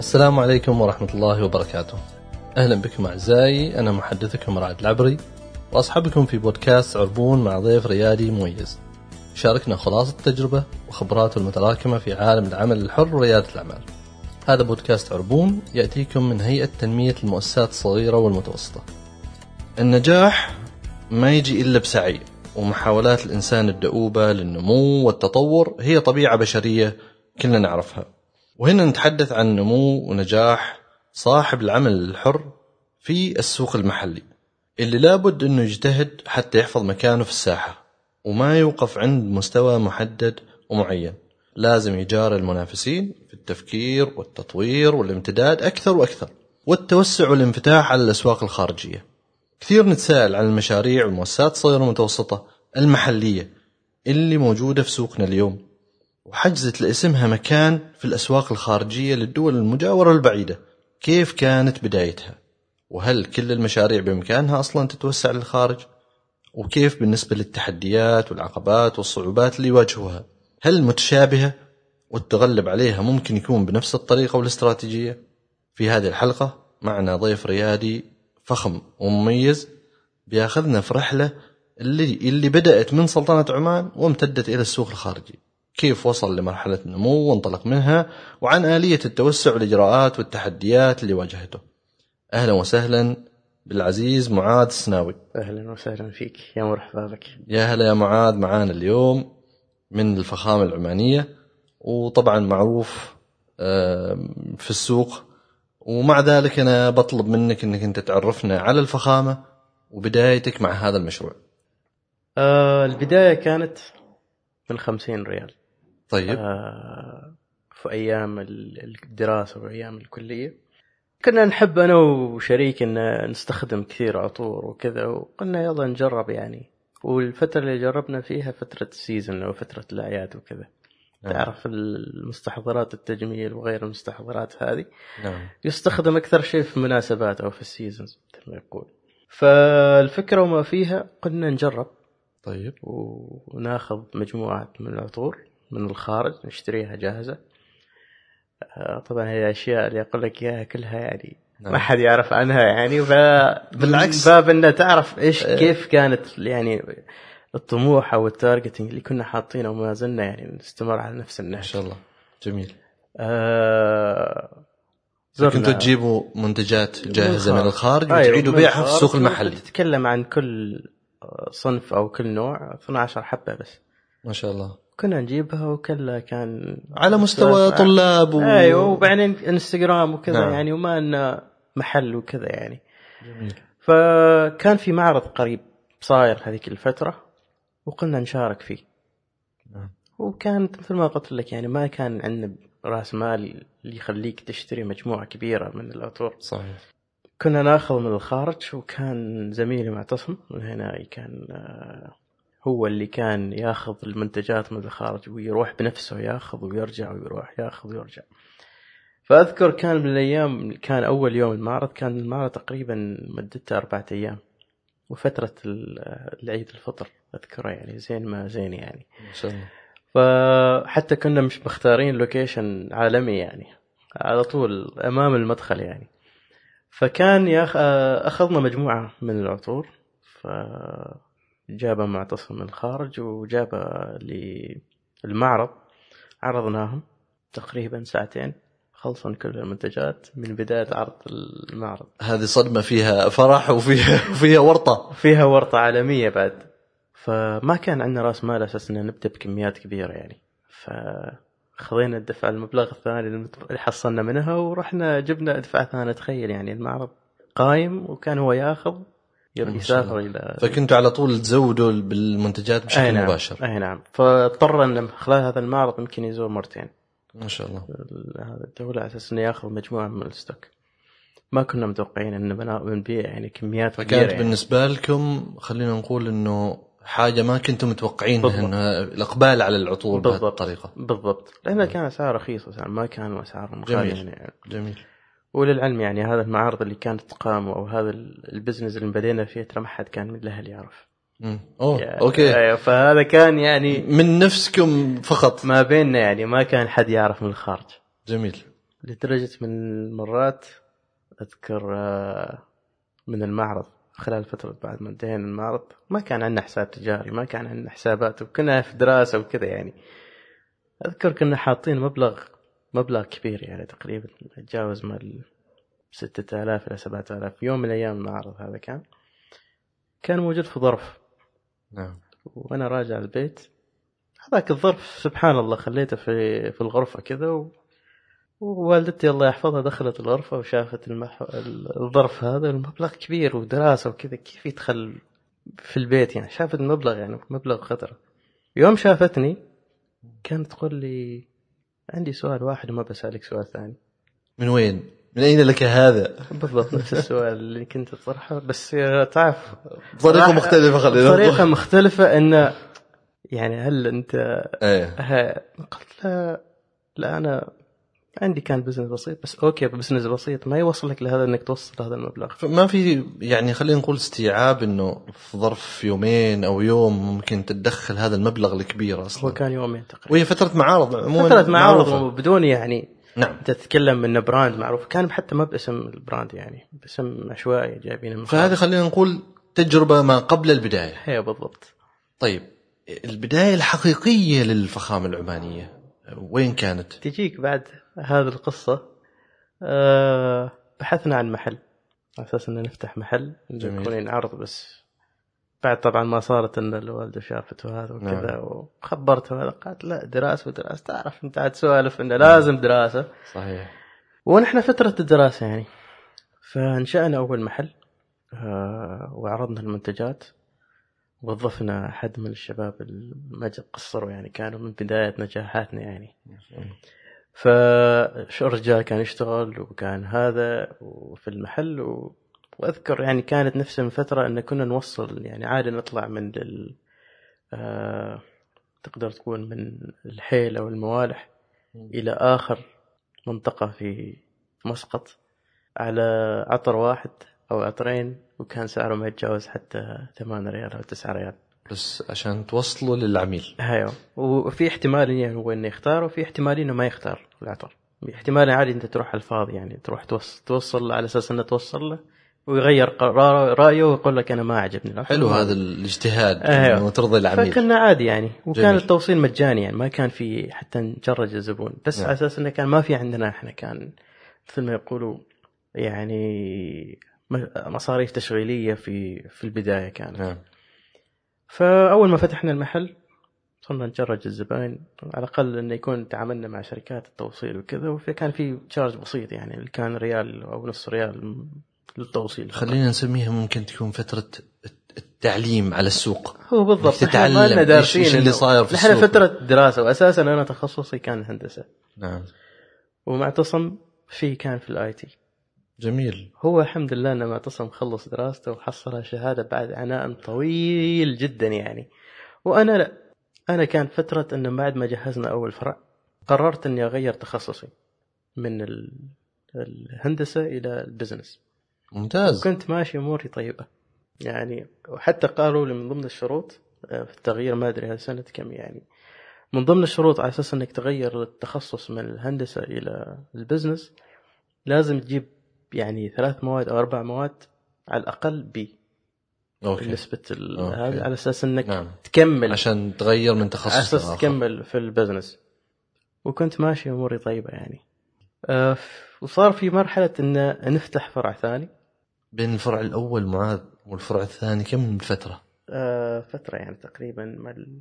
السلام عليكم ورحمة الله وبركاته. أهلا بكم أعزائي أنا محدثكم رعد العبري وأصحبكم في بودكاست عربون مع ضيف ريادي مميز. شاركنا خلاصة التجربة وخبراته المتراكمة في عالم العمل الحر وريادة الأعمال. هذا بودكاست عربون يأتيكم من هيئة تنمية المؤسسات الصغيرة والمتوسطة. النجاح ما يجي إلا بسعي ومحاولات الإنسان الدؤوبة للنمو والتطور هي طبيعة بشرية كلنا نعرفها. وهنا نتحدث عن نمو ونجاح صاحب العمل الحر في السوق المحلي اللي لابد إنه يجتهد حتى يحفظ مكانه في الساحة وما يوقف عند مستوى محدد ومعين. لازم يجاري المنافسين في التفكير والتطوير والامتداد أكثر وأكثر والتوسع والانفتاح على الأسواق الخارجية. كثير نتساءل عن المشاريع والمؤسسات الصغيرة والمتوسطة المحلية اللي موجودة في سوقنا اليوم. وحجزت لاسمها مكان في الأسواق الخارجية للدول المجاورة والبعيدة كيف كانت بدايتها؟ وهل كل المشاريع بإمكانها أصلا تتوسع للخارج؟ وكيف بالنسبة للتحديات والعقبات والصعوبات اللي يواجهوها؟ هل متشابهة والتغلب عليها ممكن يكون بنفس الطريقة والاستراتيجية؟ في هذه الحلقة معنا ضيف ريادي فخم ومميز بياخذنا في رحلة اللي اللي بدأت من سلطنة عمان وامتدت إلى السوق الخارجي. كيف وصل لمرحلة النمو وانطلق منها وعن آلية التوسع والإجراءات والتحديات اللي واجهته. أهلا وسهلا بالعزيز معاذ السناوي. أهلا وسهلا فيك. يا مرحبا بك. يا هلا يا معاذ معانا اليوم من الفخامة العمانية وطبعا معروف في السوق. ومع ذلك أنا بطلب منك أنك أنت تعرفنا على الفخامة وبدايتك مع هذا المشروع. آه البداية كانت من خمسين ريال. طيب. آه في أيام ال- الدراسة وأيام الكلية. كنا نحب أنا وشريك إن نستخدم كثير عطور وكذا وقلنا يلا نجرب يعني. والفترة اللي جربنا فيها فترة السيزون أو فترة الأعياد وكذا. نعم. تعرف المستحضرات التجميل وغير المستحضرات هذه؟ نعم. يستخدم أكثر شيء في مناسبات أو في السيزونز مثل ما يقول. فالفكرة وما فيها قلنا نجرب. طيب. وناخذ مجموعة من العطور. من الخارج نشتريها جاهزة. آه، طبعا هي الاشياء اللي أقول لك إياها كلها يعني نعم. ما حد يعرف عنها يعني. ف بالعكس. باب إنه تعرف إيش إيه. كيف كانت يعني الطموح أو التارجتنج اللي كنا حاطينه وما زلنا يعني نستمر على نفس ما النهج شاء الله. جميل. آه كنتوا تجيبوا منتجات جاهزة من الخارج. أيوة، وتعيدوا بيعها في السوق المحلي. تتكلم عن كل صنف أو كل نوع 12 حبة بس. ما شاء الله. كنا نجيبها وكلها كان على مستوى طلاب و... أيوه وبعدين انستغرام وكذا نعم. يعني وما انه محل وكذا يعني. جميل. فكان في معرض قريب صاير هذيك الفترة وقلنا نشارك فيه. نعم. وكانت مثل ما قلت لك يعني ما كان عندنا رأس مال اللي يخليك تشتري مجموعة كبيرة من العطور صحيح. كنا ناخذ من الخارج وكان زميلي معتصم من هنا كان آه، هو اللي كان ياخذ المنتجات من الخارج ويروح بنفسه ياخذ ويرجع ويروح ياخذ ويرجع. فأذكر كان من الأيام كان أول يوم المعرض كان المعرض تقريبا مدته أربعة أيام. وفترة ال- العيد الفطر أذكره يعني زين ما زين يعني. ما شاء الله. فحتى كنا مش مختارين لوكيشن عالمي يعني على طول أمام المدخل يعني. فكان ياخ... أخذنا مجموعة من العطور فجابها معتصم من الخارج وجابها للمعرض عرضناهم تقريبا ساعتين خلصن كل المنتجات من بداية عرض المعرض. هذه صدمة فيها فرح وفيها وفيها ورطة. فيها ورطة عالمية بعد. فما كان عندنا رأس مال أساس ان نبدأ بكميات كبيرة يعني. فخذينا الدفع المبلغ الثاني اللي حصلنا منها ورحنا جبنا دفعة ثانية. تخيل يعني المعرض قايم وكان هو ياخذ يسافر إلى فكنتوا على طول تزودوا بالمنتجات بشكل أي نعم. مباشر أي نعم فاضطر أن خلال هذا المعرض يمكن يزور مرتين ما شاء الله هذا الدولة على أساس إنه يأخذ مجموعة من ال stock ما كنا متوقعين أن بنبيع يعني كميات كبيرة فكانت يعني. بالنسبة لكم خلينا نقول إنه حاجة ما كنتم متوقعينها. انها الإقبال على العطور بهذه بالضبط. الطريقة بالضبط لأنها كان اسعار رخيصه ما كان اسعار غاليه جميل. يعني جميل وللعلم يعني هذا المعارض اللي كانت تقام أو هذا ال- ال business اللي بدينا فيه ترى ما حد كان من الأهل يعرف. أوه يعني- أوكي. أيوة، فهذا كان يعني من نفسكم فقط. ما بيننا يعني ما كان حد يعرف من الخارج. جميل. لدرجة من المرات أذكر آه، من المعرض خلال فترة بعد ما انتهينا المعرض ما كان عندنا حساب تجاري ما كان عندنا حسابات وكنا في دراسة وكذا يعني. أذكر كنا حاطين مبلغ مبلغ كبير يعني تقريبا يتجاوز ما ال 6000 إلى 7000 يوم من الأيام المعرض هذا كان. كان موجود في ظرف. نعم. وأنا راجع البيت هذاك الظرف سبحان الله خليته في في الغرفة كذا و... ووالدتي الله يحفظها دخلت الغرفة وشافت المح... الظرف هذا المبلغ كبير ودراسة وكذا كيف يدخل في البيت يعني؟ شافت المبلغ يعني مبلغ خطر. يوم شافتني كانت تقول لي عندي سؤال واحد وما بسألك سؤال ثاني من وين؟ من أين لك هذا؟ بالضبط نفس السؤال اللي كنت تطرحه بس تعرف بطريقه صراحة- مختلفة خلينا بطريقة. مختلفة انه يعني هل أنت إيه ها- قلت لا لا أنا عندي كان business بسيط بس okay business بسيط. ما يوصلك لهذا إنك توصل هذا المبلغ. ما في يعني خلينا نقول استيعاب إنه في ظرف يومين أو يوم ممكن تتدخل هذا المبلغ الكبير هو أصلا كان يومين تقريبا. وهي فترة معارض عموما فترة معارض معروفة. وبدون يعني نعم. انت تتكلم إنه brand معروف. كان حتى ما باسم ال brand يعني باسم عشوائي جايبينه فهذه خلينا نقول تجربة ما قبل البداية. هي بالضبط. طيب البداية الحقيقية للفخامة العمانية وين كانت؟ تجيك بعد هذه القصة آه بحثنا عن محل على أساس ان نفتح محل. يكون عرض بس بعد طبعا ما صارت إن الوالدة شافت وهذا وكذا نعم. وخبرتها هذا قالت لا دراسة ودراسة تعرف أنت عاد سوالف إنه لازم دراسة صحيح ونحن فترة الدراسة يعني فانشأنا أول محل آه وعرضنا المنتجات وظفنا احد من الشباب اللي ما قصروا يعني كانوا من بداية نجاحاتنا يعني فالرجال كان يشتغل وكان هذا وفي المحل و... وأذكر يعني كانت نفس الفترة إن كنا نوصل يعني عادي نطلع من ال... آه... تقدر تقول من الحيل أو الموالح إلى آخر منطقة في مسقط على عطر واحد أو عطرين وكان سعره ما يتجاوز حتى 8 ريال أو 9 ريال. بس عشان توصلوا للعميل أيوه وفي احتمال يعني هو إنه يختار وفي احتمال إنه ما يختار العطر احتمال عادي إنت تروح على الفاضي يعني تروح توصل, توصل على أساس إنه توصل له ويغير قراره رأيه ويقول لك أنا ما عجبني العطر. حلو هذا الاجتهاد أيوه. انه ترضي العميل فكنا عادي يعني وكان جميل. التوصيل مجاني يعني ما كان في حتى نجرج الزبون بس نعم. على أساس إنه كان ما في عندنا إحنا كان مثل ما يقولوا يعني مصاريف تشغيلية في في البداية كانت نعم فأول ما فتحنا المحل صرنا نجرج الزباين على الأقل إنه يكون تعاملنا مع شركات التوصيل وكذا وكان في تشارج بسيط يعني اللي كان ريال أو نص ريال للتوصيل. خلينا نسميها ممكن تكون فترة التعليم على السوق. هو بالضبط. تتعلم إيش اللي صاير في نحن السوق. فترة دراسة واساسا أنا تخصصي كان هندسة. نعم. ومعتصم في كان في ال IT جميل. هو الحمد لله ان معتصم خلص دراسته وحصل شهادة بعد عناء طويل جدا يعني. وأنا لا أنا كان فترة إن بعد ما جهزنا أول فرع قررت إني أغير تخصصي من ال- الهندسة إلى ال business. ممتاز. كنت ماشي أموري طيبة يعني. وحتى قالوا لي من ضمن الشروط آه، في التغيير ما أدري سنة كم يعني. من ضمن الشروط على أساس إنك تغير التخصص من الهندسة إلى ال business لازم تجيب يعني ثلاث مواد أو أربع مواد على الأقل B okay. نسبه ال- okay. هذا على أساس إنك نعم. تكمل. عشان تغير من على تخصص أساس لآخر. تكمل في ال business. وكنت ماشي أموري طيبة يعني. آه، وصار في مرحلة إن نفتح فرع ثاني. بين الفرع الأول معاذ والفرع الثاني كم من فترة؟ آه، فترة يعني تقريبا مال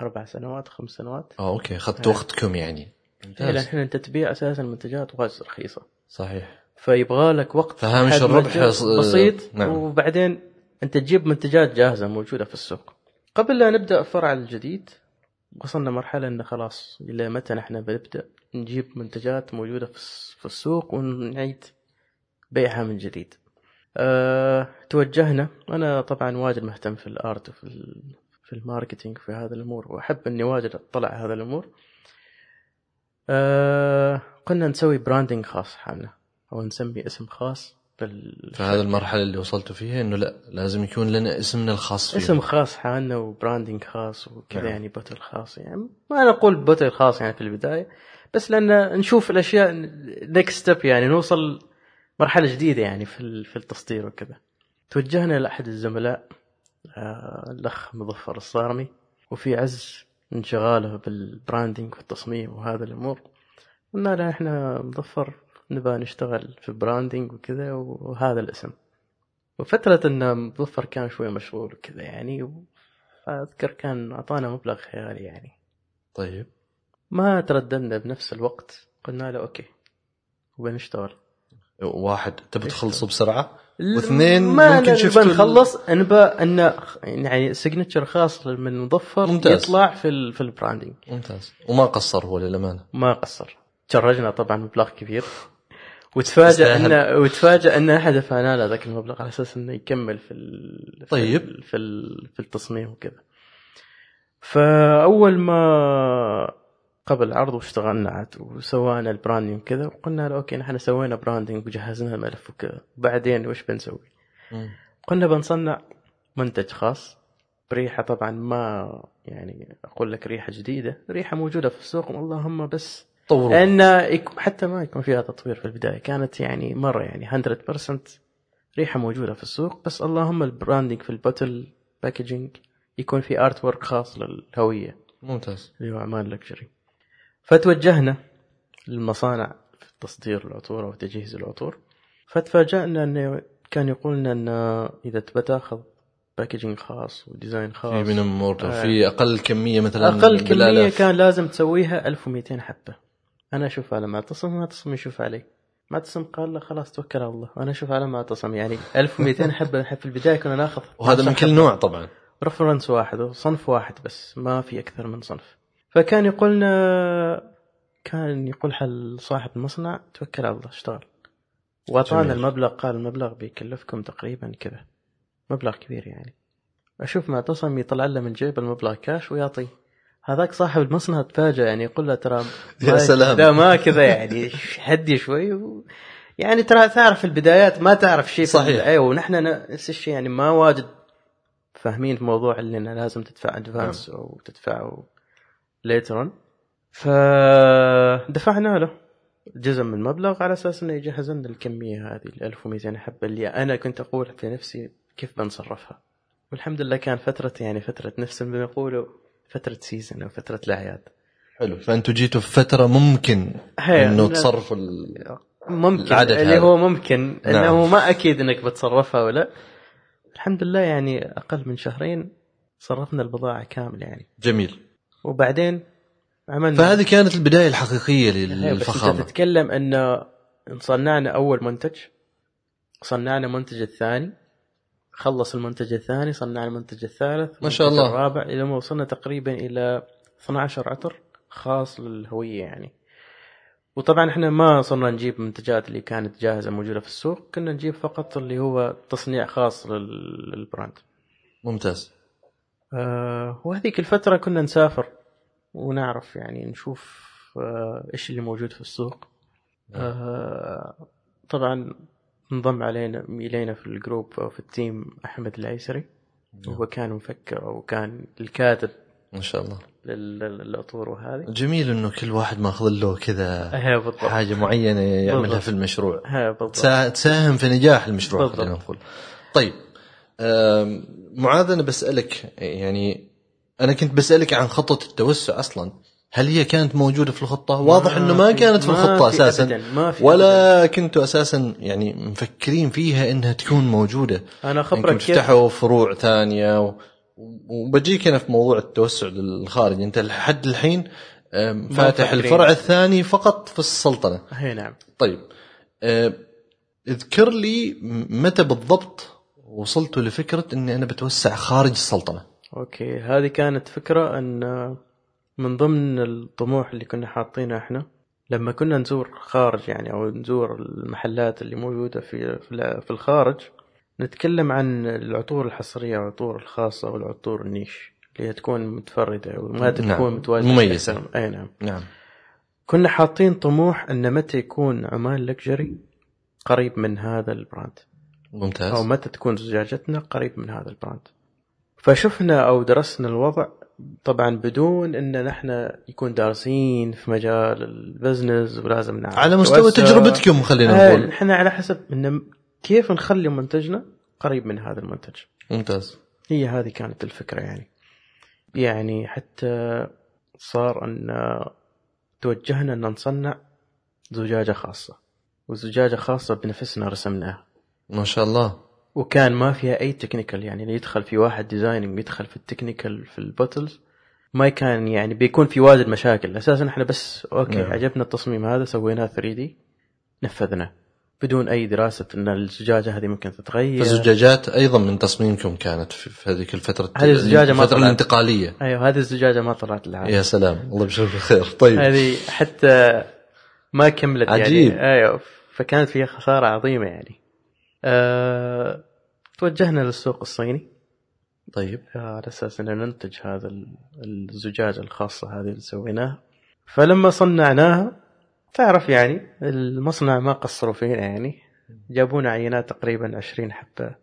أربع سنوات خمس سنوات. آه أوكي. أخذت إيه. وقتكم يعني؟ ممتاز. لأن إحنا انت تبيع أساسا منتجات واجد رخيصة. صحيح. فيبغى لك وقت فهامش الربح بسيط نعم. وبعدين انت تجيب منتجات جاهزة موجودة في السوق. قبل لا نبدأ الفرع الجديد وصلنا مرحلة انه خلاص إلى متى نحن بنبدأ نجيب منتجات موجودة في الس- في السوق ونعيد بيعها من جديد. أه توجهنا. أنا طبعا واجد مهتم في ال art وفي في ال marketing في هذه الأمور وأحب إني واجد أطلع على هذه الأمور. أه قلنا نسوي branding خاص حالنا. أو نسمي اسم خاص بال فهذا المرحلة اللي وصلتوا فيها إنه لا لازم يكون لنا اسمنا الخاص فيه اسم خاص حالنا و branding خاص وكذا نعم. يعني bottle خاص يعني. ما نقول bottle خاص يعني في البداية بس لأن نشوف الأشياء next step يعني نوصل مرحلة جديدة يعني في في التصدير وكذا. توجهنا لأحد الزملاء آه، الأخ مظفر الصارمي وفي عز انشغاله بال branding والتصميم وهذا الأمور قلنا له إحنا مظفر نبغى نشتغل في branding وكذا وهذا الاسم. وفترة إن مظفر كان شوي مشغول وكذا يعني فاذكر كان أعطانا مبلغ خيالي يعني. طيب. ما ترددنا بنفس الوقت قلنا له okay وبنشتغل. واحد تبي تخلصوا بسرعة؟ واثنين ما ممكن نبى شفتوا ال- نخلص نبى إن يعني signature خاص من مظفر ممتاز. يطلع في ال في ال branding ممتاز. وما قصر هو للأمانة. ما قصر. ت charge نا طبعا مبلغ كبير. وتفاجأ يستاهل. ان وتفاجأ إن أحد دفعنا له ذاك المبلغ على أساس إنه يكمل في ال... في طيب. ال... في, ال... في التصميم وكذا فأول ما قبل العرض واشتغلنا عاد وسوانا ال branding وكذا وقلنا له okay نحن سوينا branding وجهزنا الملف وكذا بعدين وش بنسوي؟ قلنا بنصنع منتج خاص بريحة طبعا ما يعني أقول لك ريحة جديدة ريحة موجودة في السوق اللهم بس طوروا لأن حتى ما يكون فيها تطوير في البداية. كانت يعني مرة يعني 100% ريحة موجودة في السوق بس اللهم ال branding في ال bottle packaging يكون في artwork خاص للهوية. ممتاز. اللي هو عمان Luxury فتوجهنا للمصانع في تصدير العطور أو تجهيز العطور. فتفاجأنا انه كان يقول لنا أن إذا تبى تأخذ packaging خاص و design في خاص. من امور آه. في أقل كمية مثلا أقل كمية. كان لازم تسويها 1200 حبة. أنا أشوف على معتصم معتصم يشوف علي. معتصم قال له خلاص توكل على الله. أنا أشوف على معتصم يعني 1200 حبة في البداية كنا ناخذ وهذا من كل نوع طبعا. رفرنس واحد وصنف واحد بس ما في أكثر من صنف. فكان يقولنا كان يقول حل صاحب المصنع توكل على الله اشتغل. وأعطانا. المبلغ قال المبلغ بيكلفكم تقريبا كذا. مبلغ كبير يعني. أشوف معتصم يطلع له من جيب المبلغ كاش ويعطيه. هذاك صاحب المصنع تفاجأ يعني يقول له ترى يا سلام. لا ما كذا يعني هدي شوي و... يعني ترى تعرف البدايات ما تعرف شيء صحيح. أيوه ونحن نفس الشيء يعني ما واجد فاهمين في موضوع اللي إنه لازم تدفع ادفانس أو تدفعه ليترون فدفعنا له جزء من المبلغ على أساس إنه يجهز لنا الكمية هذه ال 1200 حبة اللي أنا كنت أقول في نفسي كيف بنصرفها والحمد لله كان فترة يعني فترة نفس ما بنقوله فترة سيزون أو فترة الأعياد. حلو. فأنتوا جيتوا في فترة ممكن إنه. تصرفوا ال... ممكن العدد اللي هذا. هو ممكن. نعم. انه ما أكيد إنك بتصرفها ولا الحمد لله يعني أقل من شهرين صرفنا البضاعة كامله يعني. جميل. وبعدين عملنا فهذه كانت البداية الحقيقية هي، بس أنت للفخامة. تتكلم إنه صنعنا أول منتج صنعنا المنتج الثاني خلص المنتج الثاني صنعنا المنتج الثالث ما شاء الله. الرابع إلى ما وصلنا تقريبا إلى 12 عطر خاص للهوية يعني. وطبعا إحنا ما صرنا نجيب منتجات اللي كانت جاهزة موجودة في السوق كنا نجيب فقط اللي هو تصنيع خاص لل- للبراند. ممتاز. آه وهذيك الفترة كنا نسافر ونعرف يعني نشوف آه إيش اللي موجود في السوق. آه طبعا انضم علينا إلينا في ال group أو في ال team أحمد العيسري. وهو كان مفكر أو كان الكاتب ما شاء الله. لل- للعطور وهذه. جميل إنه كل واحد ماخذ له كذا حاجة معينة يعملها بالضبط. في المشروع. تساهم في نجاح المشروع. خلينا نقول. طيب معاذ أنا بسألك يعني أنا كنت بسألك عن خطة التوسع أصلا. هل هي كانت موجودة في الخطة؟ واضح إنه ما كانت في الخطة في أساسا. ما في ولا كنتوا أساسا يعني مفكرين فيها إنها تكون موجودة. أنا خبرك كيف؟ تفتحوا فروع ثانية و... وبجيك أنا في موضوع التوسع للخارج. أنت لحد الحين فاتح. الفرع الثاني فقط في السلطنة. هي نعم. طيب اذكر لي متى بالضبط وصلتوا لفكرة إني أنا بتوسع خارج السلطنة. okay هذه كانت فكرة أن من ضمن الطموح اللي كنا حاطينه إحنا لما كنا نزور خارج يعني أو نزور المحلات اللي موجودة في في الخارج نتكلم عن العطور الحصرية والعطور الخاصة والعطور ال niche اللي هي تكون متفردة وما نعم. تكون متواجدة مميزة. أي نعم. نعم. كنا حاطين طموح إن متى يكون عمان Luxury قريب من هذا ال brand. أو ممتاز متى تكون زجاجتنا قريب من هذا ال brand. فشفنا أو درسنا الوضع طبعا بدون إن نحن يكون دارسين في مجال ال business ولازم نعرف على مستوى. تجربتكم خلينا آه، نقول. نحن على حسب إن كيف نخلي منتجنا قريب من هذا المنتج. ممتاز. هي هذه كانت الفكرة يعني. يعني حتى صار أن توجهنا أن نصنع زجاجة خاصة. وزجاجة خاصة بنفسنا رسمناها. ما شاء الله. وكان ما فيها أي technical يعني اللي يدخل في واحد designing يدخل في ال technical في ال bottles ما كان يعني بيكون في واجد مشاكل. أساسا إحنا بس okay نعم. عجبنا التصميم هذا سويناه 3D نفذناه. بدون أي دراسة أن الزجاجة هذه ممكن تتغير. فالزجاجات أيضا من تصميمكم كانت في هذيك الفترة هذه الزجاجة ما الفترة طلعت. الانتقالية. أيوه هذه الزجاجة ما طلعت العالم يا سلام الله يبشرك بالخير. طيب. هذه حتى ما كملت عجيب. يعني أيوه فكانت فيها خسارة عظيمة يعني. أه... توجهنا للسوق الصيني. طيب. على أساس ان ننتج هذا ال- الزجاجه الخاصة هذه اللي سويناها. فلما صنعناها تعرف يعني المصنع ما قصروا فينا يعني. جابونا عينات تقريبا 20 حبة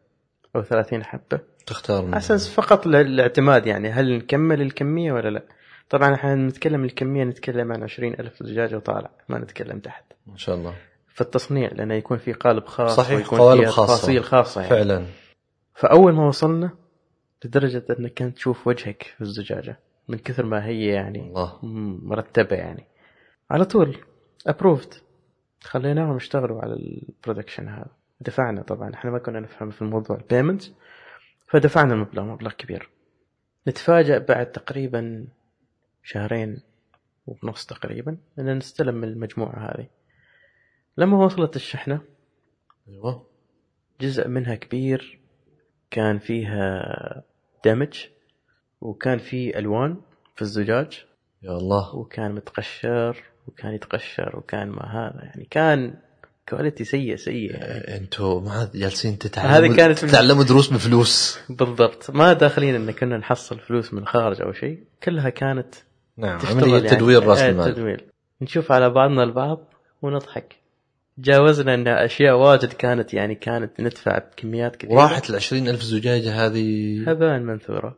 أو 30 حبة. تختار من على أساس فقط للاعتماد يعني هل نكمل الكمية ولا لا؟ طبعا إحنا نتكلم الكمية نتكلم عن 20 ألف زجاجه وطالع ما نتكلم تحت. ما شاء الله. في التصنيع لأنه يكون في قالب خاص صحيح، ويكون قوالب خاصة. تفاصيل خاصة يعني. فعلا. فأول ما وصلنا لدرجة انك كانت تشوف وجهك في الزجاجة من كثر ما هي يعني الله. مرتبة يعني. على طول ابروفد خليناهم يشتغلوا على البرودكشن هذا. دفعنا طبعا إحنا ما كنا نفهم في الموضوع. البيمنت فدفعنا المبلغ مبلغ كبير. نتفاجأ بعد تقريبا شهرين ونص تقريبا إن نستلم المجموعة هذه. لما وصلت الشحنة أيوه. جزء منها كبير كان فيها دمج وكان فيه ألوان في الزجاج. يا الله. وكان متقشر وكان يتقشر وكان ما هذا يعني كان كواليتي سيء سيء. يعني. أنتوا ما جالسين تتعلموا هذه كانت تتعلموا دروس بفلوس بالضبط. ما داخلين إن كنا نحصل فلوس من الخارج أو شيء كلها كانت نعم عملية يعني. تدوير رأس آه، المال. تدوير. نشوف على بعضنا البعض ونضحك. جاوزنا إن أشياء واجد كانت يعني كانت ندفع بكميات كثيرة. وراحت ال ألف زجاجة هذه. هباء منثورة.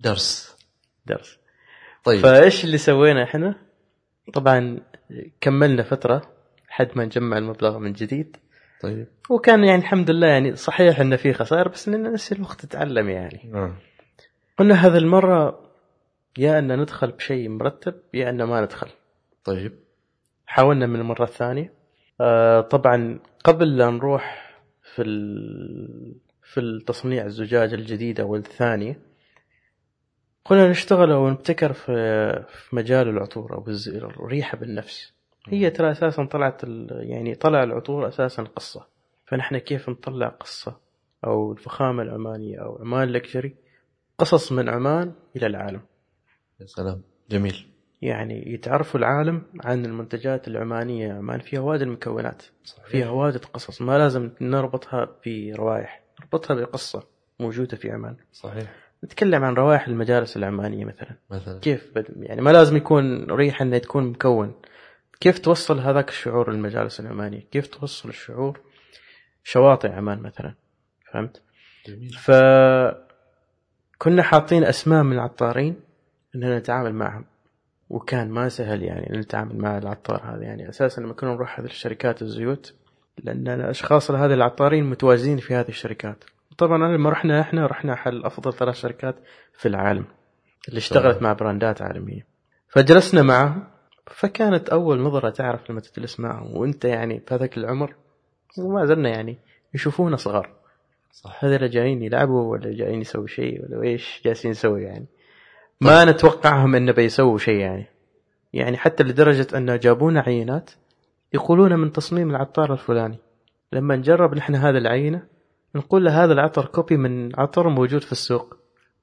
درس. درس. طيب. فإيش اللي سوينا إحنا؟ طبعا كملنا فترة لحد ما نجمع المبلغ من جديد. طيب. وكان يعني الحمد لله يعني صحيح انه في خسائر بس اننا نفس الوقت نتعلم يعني. نعم قلنا هذه المرة يا أن ندخل بشيء مرتب يا أن ما ندخل. طيب. حاولنا من المرة الثانية. آه طبعا قبل لا نروح في ال... في التصنيع الزجاجه الجديدة والثانيه قلنا نشتغل أو نبتكر في في مجال العطور أو الريحة بالنفس. هي ترى أساسا طلعت ال... يعني طلع العطور أساسا قصة. فنحن كيف نطلع قصة أو الفخامة العمانية أو عمان لكجري قصص من عمان إلى العالم. يا سلام. جميل. يعني يتعرفوا العالم عن المنتجات العمانية عمان فيها واجد المكونات فيها واجد قصص ما لازم نربطها بروائح نربطها بقصة موجودة في عمان. صحيح. نتكلم عن روائح المجالس العمانية مثلا. مثلا. كيف بد... يعني ما لازم يكون ريحة إنه تكون مكون. كيف توصل هذاك الشعور للمجالس العمانية؟ كيف توصل الشعور شواطئ عمان مثلا؟ فهمت؟ جميل. ف كنا حاطين أسماء من العطارين إننا نتعامل معهم. وكان ما سهل يعني نتعامل مع العطار هذا. يعني أساسا لما كنا نروح هذه الشركات الزيوت لأن الأشخاص هذه العطارين متواجدين في هذه الشركات. طبعا لما رحنا إحنا رحنا حل أفضل ثلاث شركات في العالم اللي اشتغلت مع براندات عالمية. فجلسنا معهم فكانت أول نظرة تعرف لما تجلس معهم وأنت يعني بهذاك العمر وما زلنا يعني يشوفونا صغار. صح. هذول جايين يلعبوا ولا جايين يسووا شيء ولا إيش جالسين نسوي يعني. ما نتوقعهم انه بيسووا شيء يعني. يعني حتى لدرجة أن جابونا عينات يقولون من تصميم العطار الفلاني. لما نجرب نحن هذه العينة نقول له هذا العطر copy من عطر موجود في السوق.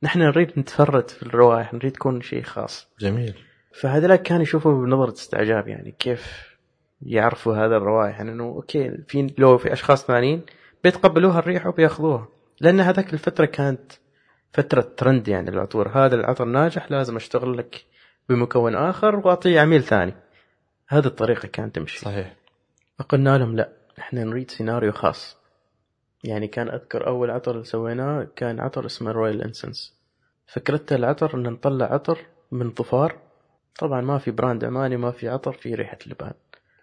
نحن نريد نتفرد في الروائح نريد تكون شيء خاص. جميل. فهذولا كانوا يشوفوا بنظرة استعجاب يعني كيف يعرفوا هذا الروائح يعني إنه okay في لو في أشخاص ثانيين بيتقبلوها الريحه وبياخذوها. لأن هذاك الفترة كانت فترة ترند يعني العطور هذا العطر ناجح لازم أشتغل لك بمكون آخر واعطيه عميل ثاني. هذه الطريقة كانت تمشي. صحيح. فقلنا لهم لا إحنا نريد سيناريو خاص. يعني كان أذكر أول عطر اللي سويناه كان عطر اسمه Royal Incense فكرته العطر إن نطلع عطر من ظفار. طبعا ما في brand عماني ما في عطر في ريحة اللبان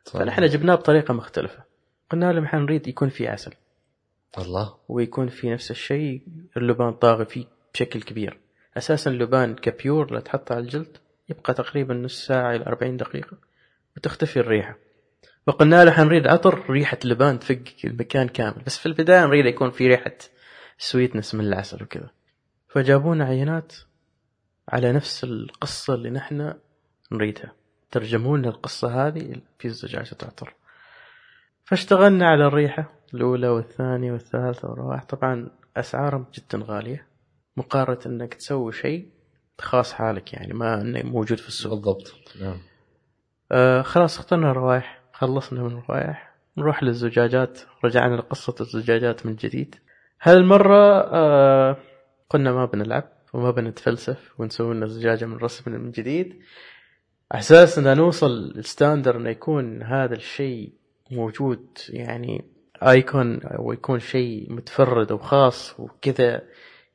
فنحن جبناه بطريقة مختلفة. قلنا لهم إحنا نريد يكون في عسل. الله. ويكون في نفس الشيء اللبان طاغي فيه. بشكل كبير. أساسا اللبان كبيور لا تحطه على الجلد يبقى تقريبا نص ساعة إلى 40 دقيقة وتختفي الريحة. وقلنا له حنريد عطر ريحة لبان تفك المكان كامل بس في البداية نريد يكون في ريحة سويتنس من العسل وكذا. فجابونا عينات على نفس القصة اللي نحن نريدها. ترجموا لنا القصة هذه في زجاجة عطر فاشتغلنا على الريحة الأولى والثانية والثالثة والرابعة. طبعا أسعارهم جدا غالية. مقارنة أنك تسوي شيء خاص حالك يعني ما أنه موجود في السوق. بالضبط. نعم. آه خلاص اخترنا الروائح خلصنا من الروائح نروح للزجاجات رجعنا لقصة الزجاجات من جديد. هالمرة آه قلنا ما بنلعب وما بنتفلسف ونسوي لنا زجاجة من رسم من جديد. أساس ان نوصل ال standard إنه يكون هذا الشيء موجود يعني icon أو يكون شيء متفرد وخاص وكذا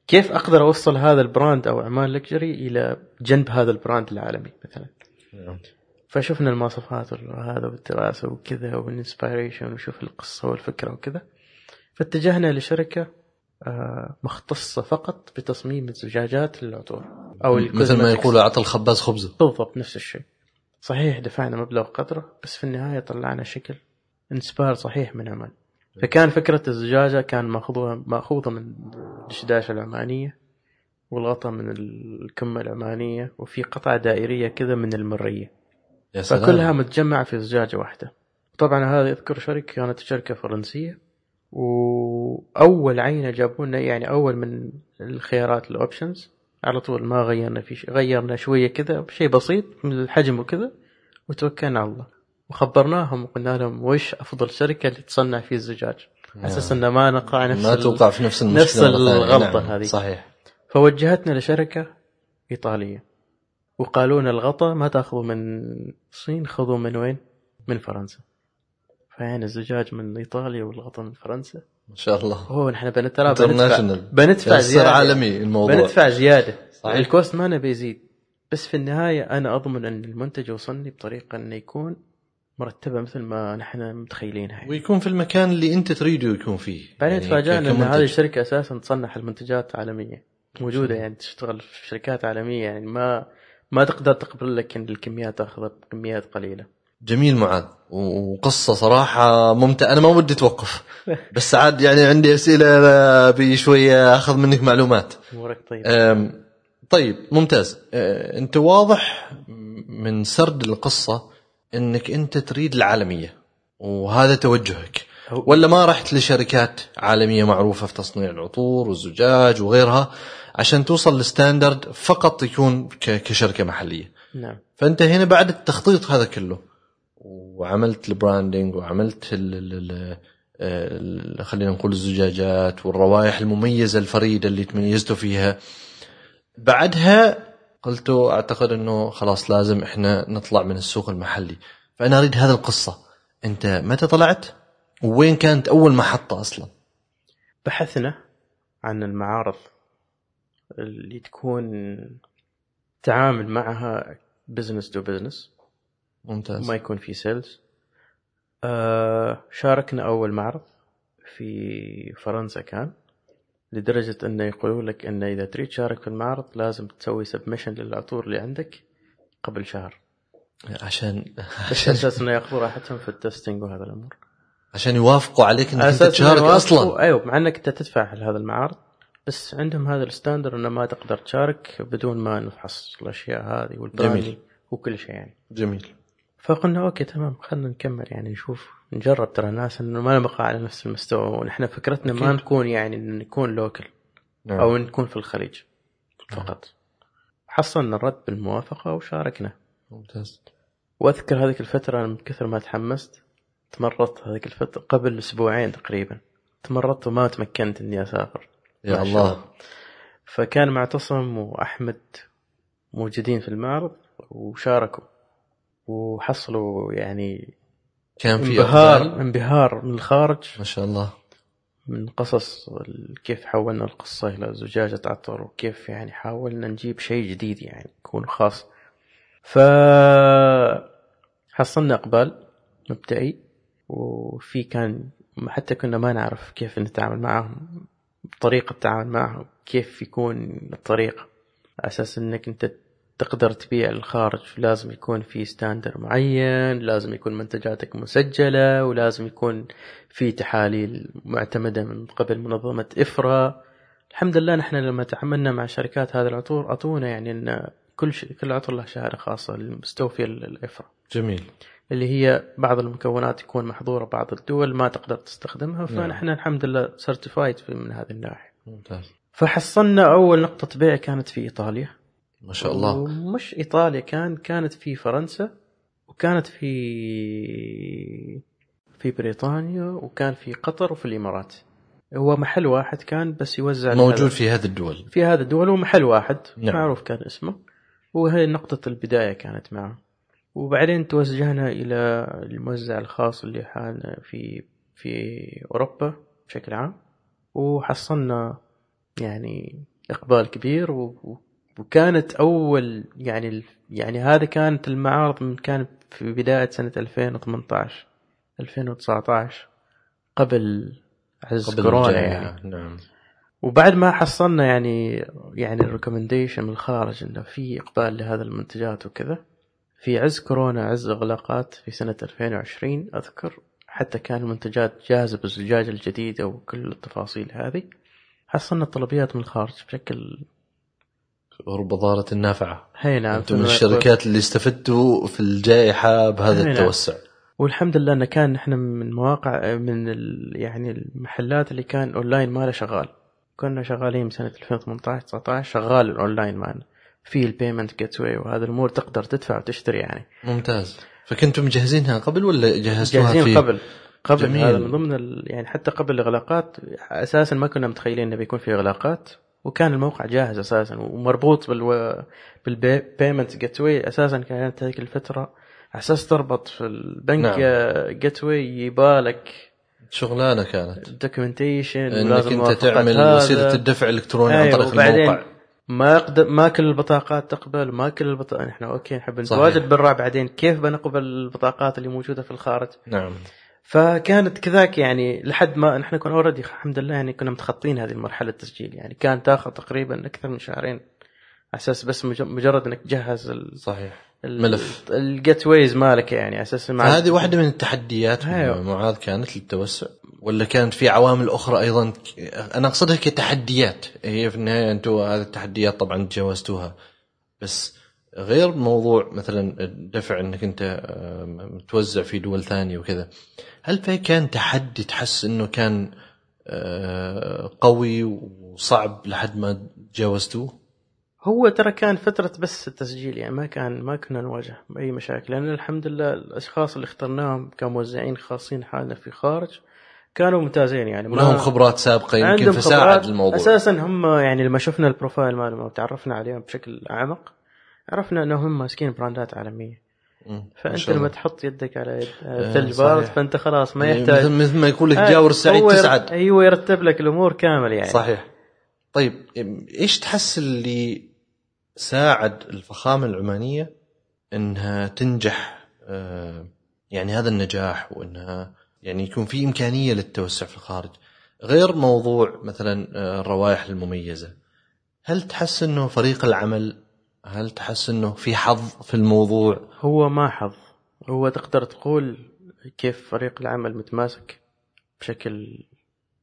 كيف أقدر أوصل هذا ال brand أو عمان Luxury إلى جنب هذا ال brand العالمي مثلا؟ نعم. فشفنا المواصفات هذا والدراسه وكذا وال inspiration وشوف القصة والفكرة وكذا. فاتجهنا لشركة آه، مختصة فقط بتصميم الزجاجات للعطور أو مثل ما الكوزمتكس. يقول اعطى الخباز خبزة. بالضبط نفس الشيء. صحيح دفعنا مبلغ قدره بس في النهاية طلعنا شكل إنسبار صحيح من عمان فكان فكرة الزجاجة كان ماخوذه مأخوذة من الدشداشه العمانية والغطاء من الكمة العمانية وفي قطعة دائرية كذا من المرية. يا سلام. فكلها متجمعة في زجاجة واحدة. طبعا هذا يذكر شركة كانت شركة فرنسية. وأول عينة جابوا لنا يعني أول من الخيارات الأوبشنز. على طول ما غيرنا في شيء غيرنا شوية كذا بشيء بسيط من الحجم وكذا وتوكلنا على الله. وخبرناهم وقلنا لهم وش أفضل شركة اللي تصنع فيه الزجاج؟ على أساس أن ما نقع نفس ما توقع في نفس المشكلة نفس. الغلطة نعم. هذه. صحيح. فوجهتنا لشركة إيطالية. وقالوا لنا الغطاء ما تاخذوا من الصين خذوا من وين؟ من فرنسا. فيعني الزجاج من إيطاليا والغطاء من فرنسا. ما شاء الله. هو نحن بنترى بندفع بندفع يصير زيادة. عالمي الموضوع. بندفع زيادة. صحيح. الكوست ما نبي يزيد. بس في النهاية أنا أضمن أن المنتج يوصلني بطريقة أنه يكون مرتبة مثل ما نحن متخيلينها يعني. ويكون في المكان اللي أنت تريده يكون فيه. بعدين يعني تفاجأنا إن. هذه الشركة أساسا تصنع المنتجات عالمية. موجودة يعني تشتغل في شركات عالمية يعني. ما ما تقدر تقبل لك إن الكميات تأخذ كميات قليلة. جميل معاذ. وقصة صراحة ممتعة. أنا ما ودي توقف. بس عاد يعني عندي أسئلة أبي شوية أخذ منك معلومات. امورك طيب. أم، طيب ممتاز. أه، أنت واضح من سرد القصة أنك أنت تريد العالمية وهذا توجهك. ولا ما رحت لشركات عالمية معروفة في تصنيع العطور والزجاج وغيرها عشان توصل لستاندرد فقط يكون ك- كشركة محلية. نعم. فأنت هنا بعد التخطيط هذا كله وعملت البراندنج وعملت ال ال ال ال خلينا نقول الزجاجات والروائح المميزة الفريدة اللي تميزتوا فيها. بعدها قلتوا أعتقد إنه خلاص لازم إحنا نطلع من السوق المحلي. فأنا أريد هذه القصة. أنت متى طلعت؟ وين كانت أول محطة أصلا؟ بحثنا عن المعارض اللي تكون تعامل معها business to business ممتاز. وما يكون في sales آه شاركنا أول معرض في فرنسا كان. لدرجة انه يقولوا لك انه إذا تريد تشارك في المعرض لازم تسوي submission للعطور اللي عندك قبل شهر. عشان على أساس أنه يأخذوا راحتهم في ال testing وهذا الأمور عشان يوافقوا عليك إنك أنت تشارك أصلا. أيوه مع أنك أنت تدفع لهذا المعارض بس عندهم هذا ال standard أنه ما تقدر تشارك بدون ما نفحص الأشياء هذه وال branding جميل. وكل شيء يعني. جميل. فقلنا okay تمام خلينا نكمل. يعني نشوف نجرب. ترى الناس إنه ما نبقى على نفس المستوى. ونحن فكرتنا ما أكيد. نكون يعني إن نكون local نعم. أو نكون في الخليج فقط. حصلنا الرد بالموافقة وشاركنا. ممتاز. وأذكر هذيك الفترة من كثر ما تحمست. تمرضت هذيك الفترة قبل أسبوعين تقريبا. تمرضت وما تمكنت إني أسافر. يا الله. فكان معتصم وأحمد موجودين في المعرض وشاركوا. وحصلوا يعني كان في انبهار؟ انبهار من الخارج. ما شاء الله. من قصص كيف حولنا القصة إلى زجاجة عطر وكيف يعني حاولنا نجيب شيء جديد يعني يكون خاص. ف حصلنا إقبال مبدئي وفي كان حتى كنا ما نعرف كيف نتعامل معهم طريقة التعامل معهم كيف يكون الطريقة على أساس إنك أنت تقدر تبيع الخارج لازم يكون في ستاندر معين لازم يكون منتجاتك مسجلة ولازم يكون في تحاليل معتمدة من قبل منظمة إفرا. الحمد لله نحن لما تعاملنا مع شركات هذه العطور أعطونا يعني أن كل ش... كل عطر له شهادة خاصة المستوفية للإفرا جميل. اللي هي بعض المكونات تكون محظورة بعض الدول ما تقدر تستخدمها فنحن الحمد لله سيرتيفايد من هذه الناحية. ممتاز. فحصلنا أول نقطة بيع كانت في إيطاليا. ما شاء الله. ومش إيطاليا كان كانت في فرنسا وكانت في في بريطانيا وكان في قطر وفي الإمارات. هو محل واحد كان بس يوزع موجود في هذه الدول. في هذا الدول ومحل واحد. نعم. معروف كان اسمه. وهي نقطة البداية كانت معه. وبعدين توجهنا إلى الموزع الخاص اللي حالنا في في أوروبا بشكل عام. وحصلنا يعني إقبال كبير و- وكانت أول يعني ال- يعني هذه كانت المعارض من كانت في بداية سنة 2018 2019 قبل عز قبل كورونا. يعني نعم وبعد ما حصلنا يعني يعني الريكومنديشن من الخارج إنه في إقبال لهذا المنتجات وكذا في عز كورونا عز اغلاقات في سنة 2020 أذكر حتى كان المنتجات جاهزة بالزجاج الجديدة وكل التفاصيل هذه حصلنا طلبيات من الخارج بشكل رب ضارة النافعة. هي نعم. أنتم من الشركات اللي استفدتوا في الجائحة بهذا نعم. التوسع. والحمد لله انه كان إحنا من مواقع من يعني المحلات اللي كان أونلاين ماله شغال. كنا شغالين من سنه 2018 19 شغال الأونلاين معنا. في ال payment gateway وهذه الأمور تقدر تدفع وتشتري يعني. ممتاز. فكنتم مجهزينها قبل ولا جهزتوها جاهزين في قبل. قبل. جميل. هذا من ضمن ال... يعني حتى قبل الإغلاقات أساسا ما كنا متخيلين إنه بيكون في إغلاقات. وكان الموقع جاهز أساسا ومربوط بالو... بال payment gateway أساسا كانت هذيك الفترة على أساس تربط في البنك نعم. gateway يبالك شغلانة كانت. documentation إنك أنت تعمل وسيلة الدفع الإلكتروني عن أيوة، طريق الموقع. ما يقدر ما كل البطاقات تقبل ما كل البطاقات إحنا okay نحب. نتواجد برا بعدين كيف بنقبل البطاقات اللي موجودة في الخارج؟ نعم. فكانت كذاك يعني لحد ما نحن كنا already الحمد لله يعني كنا متخطين هذه المرحلة التسجيل. يعني كان تاخذ تقريبا أكثر من شهرين على أساس بس مج- مجرد إنك تجهز ال- صحيح. ال- ملف. ال gateways مالك يعني على أساس مع فهذه واحدة من التحديات. أيوة. معاذ كانت للتوسع ولا كانت في عوامل أخرى أيضا؟ أنا أقصدها كتحديات. هي في النهاية أنتم هذه التحديات طبعا تجاوزتوها. بس غير موضوع مثلا الدفع إنك أنت متوزع في دول ثانية وكذا. هل في كان تحدي تحس إنه كان آه، قوي وصعب لحد ما تجاوزتوه؟ هو ترى كان فترة بس التسجيل يعني ما كان ما كنا نواجه بأي مشاكل لأن الحمد لله الأشخاص اللي اخترناهم كموزعين خاصين حالنا في خارج كانوا ممتازين يعني ولهم خبرات سابقة يمكن فساعد. الموضوع أساسا هم يعني لما شفنا ال profile مالهم وتعرفنا عليهم بشكل أعمق عرفنا أنهم ماسكين brandات عالمية شاء لما. تحط يدك على يد آه، بارد. فأنت خلاص ما يعني يحتاج. مثل مثل ما يقول لك آه، جاور السعيد تسعد. أيوه يرتب لك الأمور كامل يعني. صحيح. طيب إيش تحس اللي ساعد الفخامة العمانية إنها تنجح؟ آه، يعني هذا النجاح وإنها يعني يكون في إمكانية للتوسع في الخارج. غير موضوع مثلا الروائح المميزة هل تحس إنه فريق العمل هل تحس إنه في حظ في الموضوع هو ما حظ هو تقدر تقول كيف فريق العمل متماسك بشكل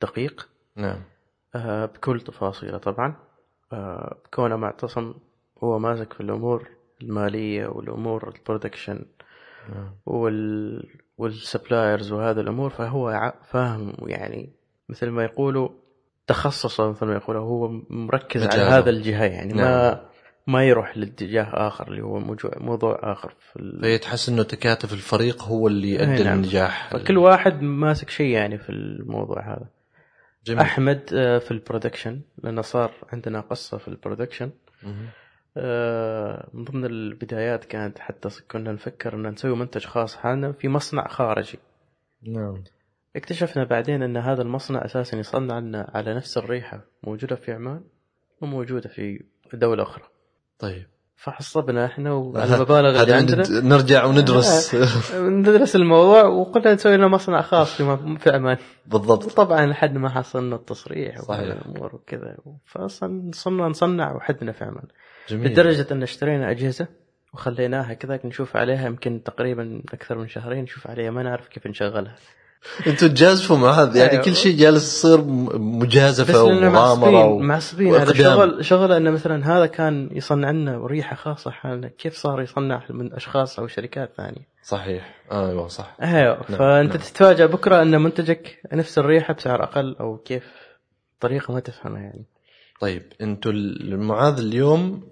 دقيق نعم آه، بكل تفاصيله طبعا آه، كونه معتصم هو ماسك في الأمور المالية والأمور ال production نعم. وال وال suppliers وهذه الأمور فهو فاهم يعني مثل ما يقولوا تخصصه مثل ما يقولوا هو مركز على مجاله. هذا الجهة يعني نعم. ما ما يروح لاتجاه آخر اللي هو موضوع آخر في ال... فهي تحس إنه تكاتف الفريق هو اللي يؤدي أي نعم. للنجاح فكل واحد ماسك شيء يعني في الموضوع هذا. جميل. أحمد آه، في ال production لأنه صار عندنا قصة في ال production. آه، من ضمن البدايات كانت حتى كنا نفكر ان نسوي منتج خاص. حالنا في مصنع خارجي. نعم. اكتشفنا بعدين إن هذا المصنع أساسا يصنع لنا على نفس الريحة موجودة في عمان وموجودة في دولة أخرى. طيب. فحسبنا إحنا وعلى المبالغ اللي عندنا. ند- نرجع وندرس. ندرس الموضوع وقلنا نسوي لنا مصنع خاص في عمان بالضبط. وطبعا لحد ما حصلنا التصريح. والأمور وكذا. فصرنا نصنع وحدنا في عمان جميل. لدرجة أن اشترينا أجهزة وخليناها كذا نشوف عليها يمكن تقريبا أكثر من شهرين نشوف عليها ما نعرف كيف نشغلها. أنتم تجازفوا مع هذا يعني أيوة. كل شيء جالس يصير مجازفة ومغامره معصبين و... معصبين. هذا. شغل شغل إنه مثلا هذا كان يصنع لنا ريحة خاصة حالنا. كيف صار يصنع من أشخاص أو شركات ثانية؟ صحيح. أيوه صح. أيوه نعم، فأنت نعم. تتفاجأ بكرة إن منتجك نفس الريحة بسعر أقل أو كيف؟ طريقة ما تفهمها يعني. طيب أنتم المعاذ اليوم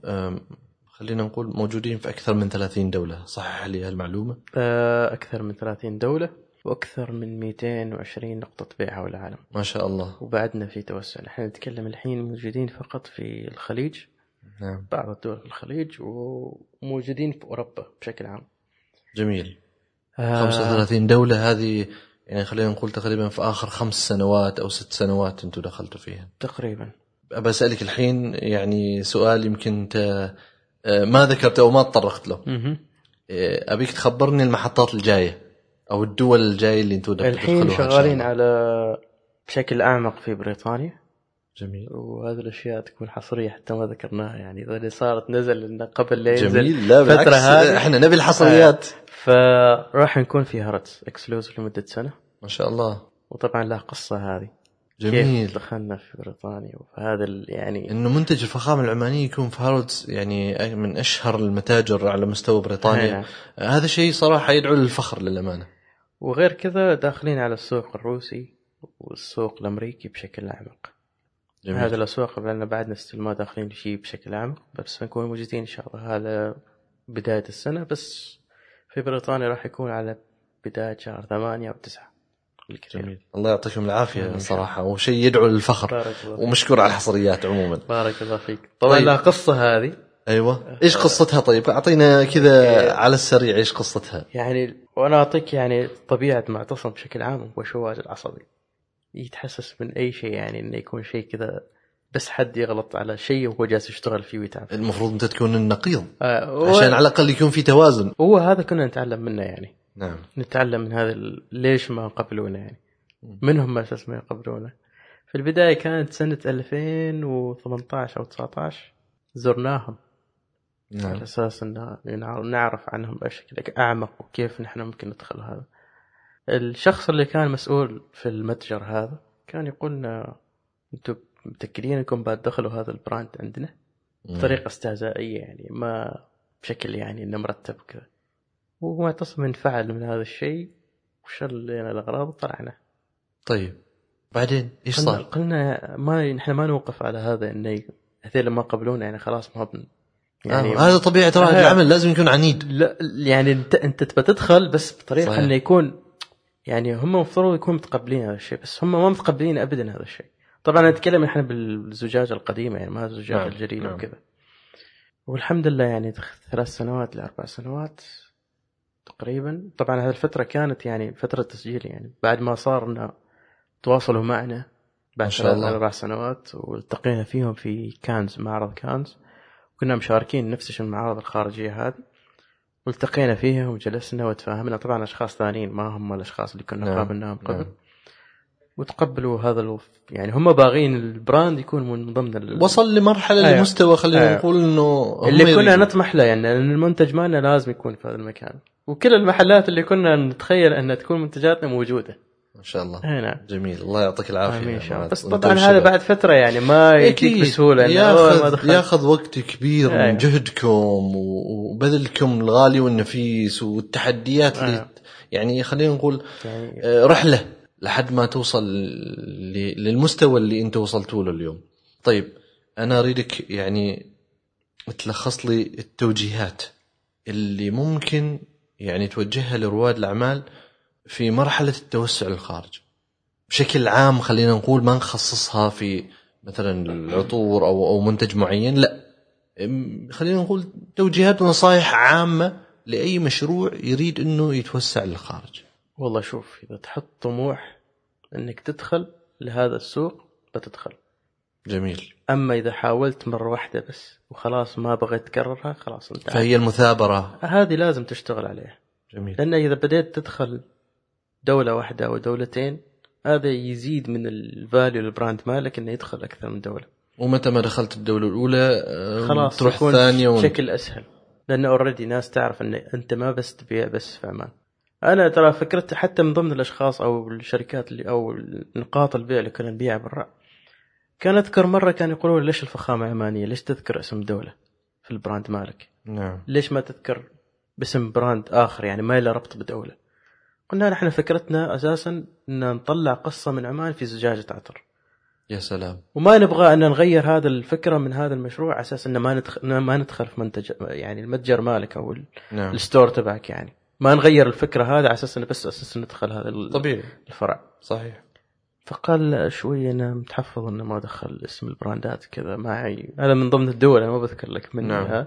خلينا نقول موجودين في أكثر من 30 دولة صحح لي هالمعلومة؟ آه، أكثر من 30 دولة. وأكثر من 220 نقطة بيع حول العالم. ما شاء الله. وبعدنا في توسع. إحنا نتكلم الحين موجودين فقط في الخليج. نعم. بعض الدول في الخليج وموجودين في أوروبا بشكل عام. جميل. آه، 35 دولة هذه يعني خلينا نقول تقريبا في آخر خمس سنوات أو ست سنوات أنتم دخلتوا فيها. تقريبا. أبى أسألك الحين يعني سؤال يمكن انت آه، ما ذكرته أو ما تطرقت له. آه، أبيك تخبرني المحطات الجاية. أو الدول الجاية اللي أنتم الحين شغالين. على بشكل أعمق في بريطانيا. جميل. وهذه الأشياء تكون حصرية حتى ما ذكرناها يعني ذا اللي صارت نزل قبل لا ينزل جميل. لا بالعكس. إحنا نبي الحصريات. فراح نكون في هارودز exclusive لمدة سنة. ما شاء الله. وطبعا له قصة هذه. جميل. كيف دخلنا في بريطانيا؟ فهذا ال- يعني إنه منتج الفخامة العمانية يكون في هارودز يعني من أشهر المتاجر على مستوى بريطانيا. نعم. هذا شيء صراحة يدعو للفخر للأمانة. وغير كذا داخلين على السوق الروسي والسوق الأمريكي بشكل أعمق. جميل. هذا الأسواق لأن بعدنا ستيل ما داخلين لشيء بشكل أعمق بس نكون موجودين إن شاء الله. هذا بداية السنة بس في بريطانيا راح يكون على بداية شهر ثمانية أو تسعة جميل. الله يعطيكم العافية. صراحة وشيء يدعو للفخر. ومشكور على الحصريات عموما. بارك الله فيك. طبعا طيب. لها قصة هذه. أيوه. إيش قصتها طيب؟ أعطينا كذا على السريع إيش قصتها. يعني وأنا أعطيك يعني طبيعة معتصم بشكل عام هو شواذ العصبي. يتحسس من أي شيء يعني إنه يكون شيء كذا بس حد يغلط على شيء وهو جالس يشتغل فيه ويتعب المفروض أنت تكون النقيض. آه عشان على الأقل يكون في توازن. هو هذا كنا نتعلم منه يعني. نعم. نتعلم من هذا ليش ما قبلونا يعني. مم. منهم أساس ما يقبلونا في البداية كانت سنة 2018 أو 19 زرناهم. على نعم. أساس إن نع- نعرف عنهم بشكل أعمق وكيف نحن ممكن ندخل هذا. الشخص اللي كان مسؤول في المتجر هذا كان يقول لنا أنتم متأكدين إنكم بتدخلوا هذا البراند عندنا؟ بطريقة استهزائية يعني ما بشكل يعني إنه مرتب كذا. ومعتصم انفعل من هذا الشيء وشل لنا الأغراض وطلعنا طيب بعدين إيش صار؟ قلنا ما نحن ما نوقف على هذا إنه هذول ما قبلونا يعني خلاص ما يعني هذا طبيعه رائد آه. العمل لازم يكون عنيد لا يعني انت انت تبى تدخل بس بطريقة صحيح. انه يكون يعني هم المفروض يكونوا متقبلين هذا الشيء بس هم ما متقبلين ابدا هذا الشيء طبعا نتكلم إحنا بالزجاجه القديمة يعني ما الزجاجه نعم، الجديده نعم. وكذا والحمد لله يعني ثلاث سنوات لأربع سنوات تقريبا طبعا هذه الفترة كانت يعني فترة تسجيل يعني بعد ما صار إنه تواصلوا معنا بعد ثلاث. أربع سنوات والتقينا فيهم في كانز معرض كانز كنا مشاركين نفس المعارض الخارجية هذه والتقينا فيهم وجلسنا وتفاهمنا طبعا أشخاص ثانيين ما هم الأشخاص اللي كنا نعم، قابلناهم قبل نعم. وتقبلوا هذا الوف... يعني هم باغين البراند يكون من ضمن ال... وصل لمرحلة أيوة. لمستوى خلينا أيوة. نقول إنه اللي كنا يريدون. نطمح له يعني لأن المنتج مالنا لازم يكون في هذا المكان وكل المحلات اللي كنا نتخيل أن تكون منتجاتنا موجودة ما شاء الله اي نعم جميل الله يعطيك العافية آمين إن شاء الله. بس طبعا. هذا بعد فترة يعني ما يجيك أكيد بسهولة ما ياخذ ياخذ وقت كبير من أيوة. جهدكم وبذلكم الغالي والنفيس والتحديات اللي أيوة. يعني خلينا نقول يعني آه، رحلة لحد ما توصل للمستوى اللي أنت وصلتوا له اليوم. طيب أنا أريدك يعني تلخص لي التوجيهات اللي ممكن يعني توجهها لرواد الأعمال في مرحلة التوسع للخارج. بشكل عام خلينا نقول ما نخصصها في مثلا العطور أو أو منتج معين لا. خلينا نقول توجيهات ونصائح عامة لأي مشروع يريد إنه يتوسع للخارج. والله شوف إذا تحط طموح إنك تدخل لهذا السوق بتدخل جميل. أما إذا حاولت مرة واحدة بس وخلاص ما بغيت تكررها خلاص انت فهي المثابرة. هذه لازم تشتغل عليها. جميل. لأن إذا بديت تدخل دولة واحدة أو دولتين هذا يزيد من ال value لل brand مالك انه يدخل أكثر من دولة ومتى ما دخلت الدولة الأولى آه، خلاص تروح ون... بشكل أسهل لأنه already ناس تعرف إن أنت ما بس تبيع بس في عمان أنا ترى فكرت حتى من ضمن الأشخاص أو الشركات اللي أو نقاط البيع اللي كنا نبيعها برا كان أذكر مرة كان يقولون ليش الفخامة عمانية؟ ليش تذكر اسم دولة في ال brand مالك؟ نعم ليش ما تذكر باسم brand آخر يعني ما له ربط بدولة؟ قلنا نحن فكرتنا أساسا إن نطلع قصة من عمان في زجاجة عطر. يا سلام. وما نبغى أن نغير هذا الفكرة من هذا المشروع على أساس إن ما ندخل ما ندخل في منتج يعني المتجر مالك أو ال- نعم. ال store تبعك يعني. ما نغير الفكرة هذه على أساس انه بس أساس ندخل هذا طبيعي. الفرع. صحيح. فقال شوي أنا متحفظ إنه ما ادخل اسم ال brandات كذا معي هذا من ضمن الدول أنا ما بذكر لك منها نعم.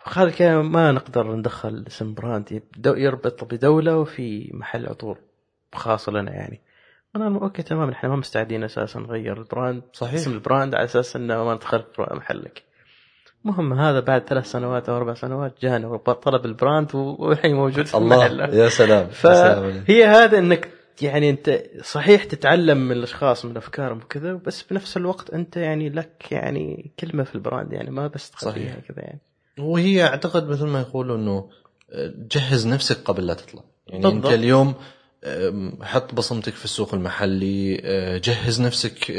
فقال كذا ما نقدر ندخل اسم brand يربط بدولة وفي محل عطور خاص لنا يعني لهم okay تمام إحنا ما مستعدين أساسا نغير ال brand صحيح. اسم ال brand على أساس إنه ما ندخل محلك المهم هذا بعد ثلاث سنوات أو أربع سنوات جانا طلب ال brand والحين موجود في الله المحل يا سلام يا سلام عليك. فهي هذا إنك يعني انت صحيح تتعلم من الأشخاص من أفكارهم وكذا بس بنفس الوقت أنت يعني لك يعني كلمة في ال brand يعني ما بس تخليها صحيح. كذا يعني وهي أعتقد مثل ما يقولوا إنه آه، جهز نفسك قبل لا تطلع يعني بالضبط. انت اليوم حط بصمتك في السوق المحلي آه، جهز نفسك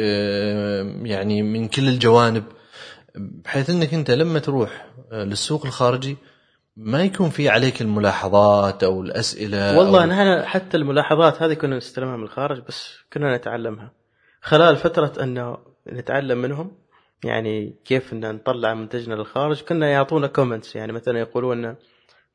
يعني من كل الجوانب بحيث إنك أنت لما تروح آه، للسوق الخارجي ما يكون في عليك الملاحظات أو الأسئلة والله أو نحن حتى الملاحظات هذه كنا نستلمها من الخارج بس كنا نتعلمها خلال فترة انه نتعلم منهم يعني كيف إن نطلع منتجنا للخارج كنا يعطونا كومنتس يعني مثلا يقولون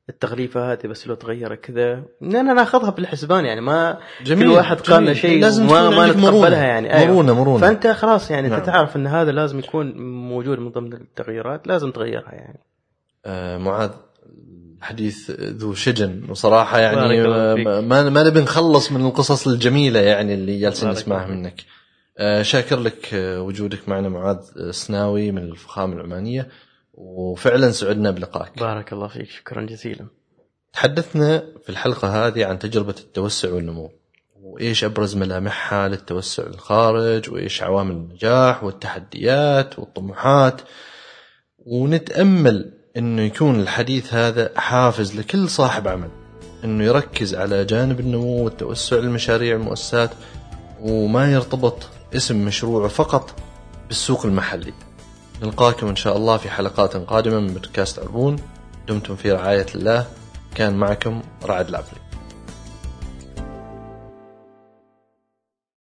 التغليفة هذه بس لو تغير كذا اننا ناخذها بالحسبان يعني ما جميل كل واحد قال لنا. شيء لازم ما عندك نتقبلها. يعني أيوة. مرونة مرونة فأنت خلاص يعني نعم. انت تعرف إن هذا لازم يكون موجود من ضمن التغييرات لازم تغيرها يعني آه، معاذ حديث ذو شجن. وصراحة يعني. ما ما نبي نخلص من القصص الجميلة يعني اللي جالسين نسمعها. منك. آه، شاكر لك آه، وجودك معنا معاذ سناوي من الفخامة العمانية. وفعلا سعدنا بلقائك. بارك الله فيك. شكرا جزيلا. تحدثنا في الحلقة هذه عن تجربة التوسع والنمو. وإيش أبرز ملامحها للتوسع للخارج وإيش عوامل النجاح والتحديات والطموحات. ونتأمل أنه يكون الحديث هذا حافز لكل صاحب عمل. أنه يركز على جانب النمو والتوسع للمشاريع والمؤسسات وما يرتبط اسم مشروعه فقط بالسوق المحلي. نلقاكم إن شاء الله في حلقات قادمة من بودكاست عربون دمتم في رعاية الله. كان معكم رعد العفري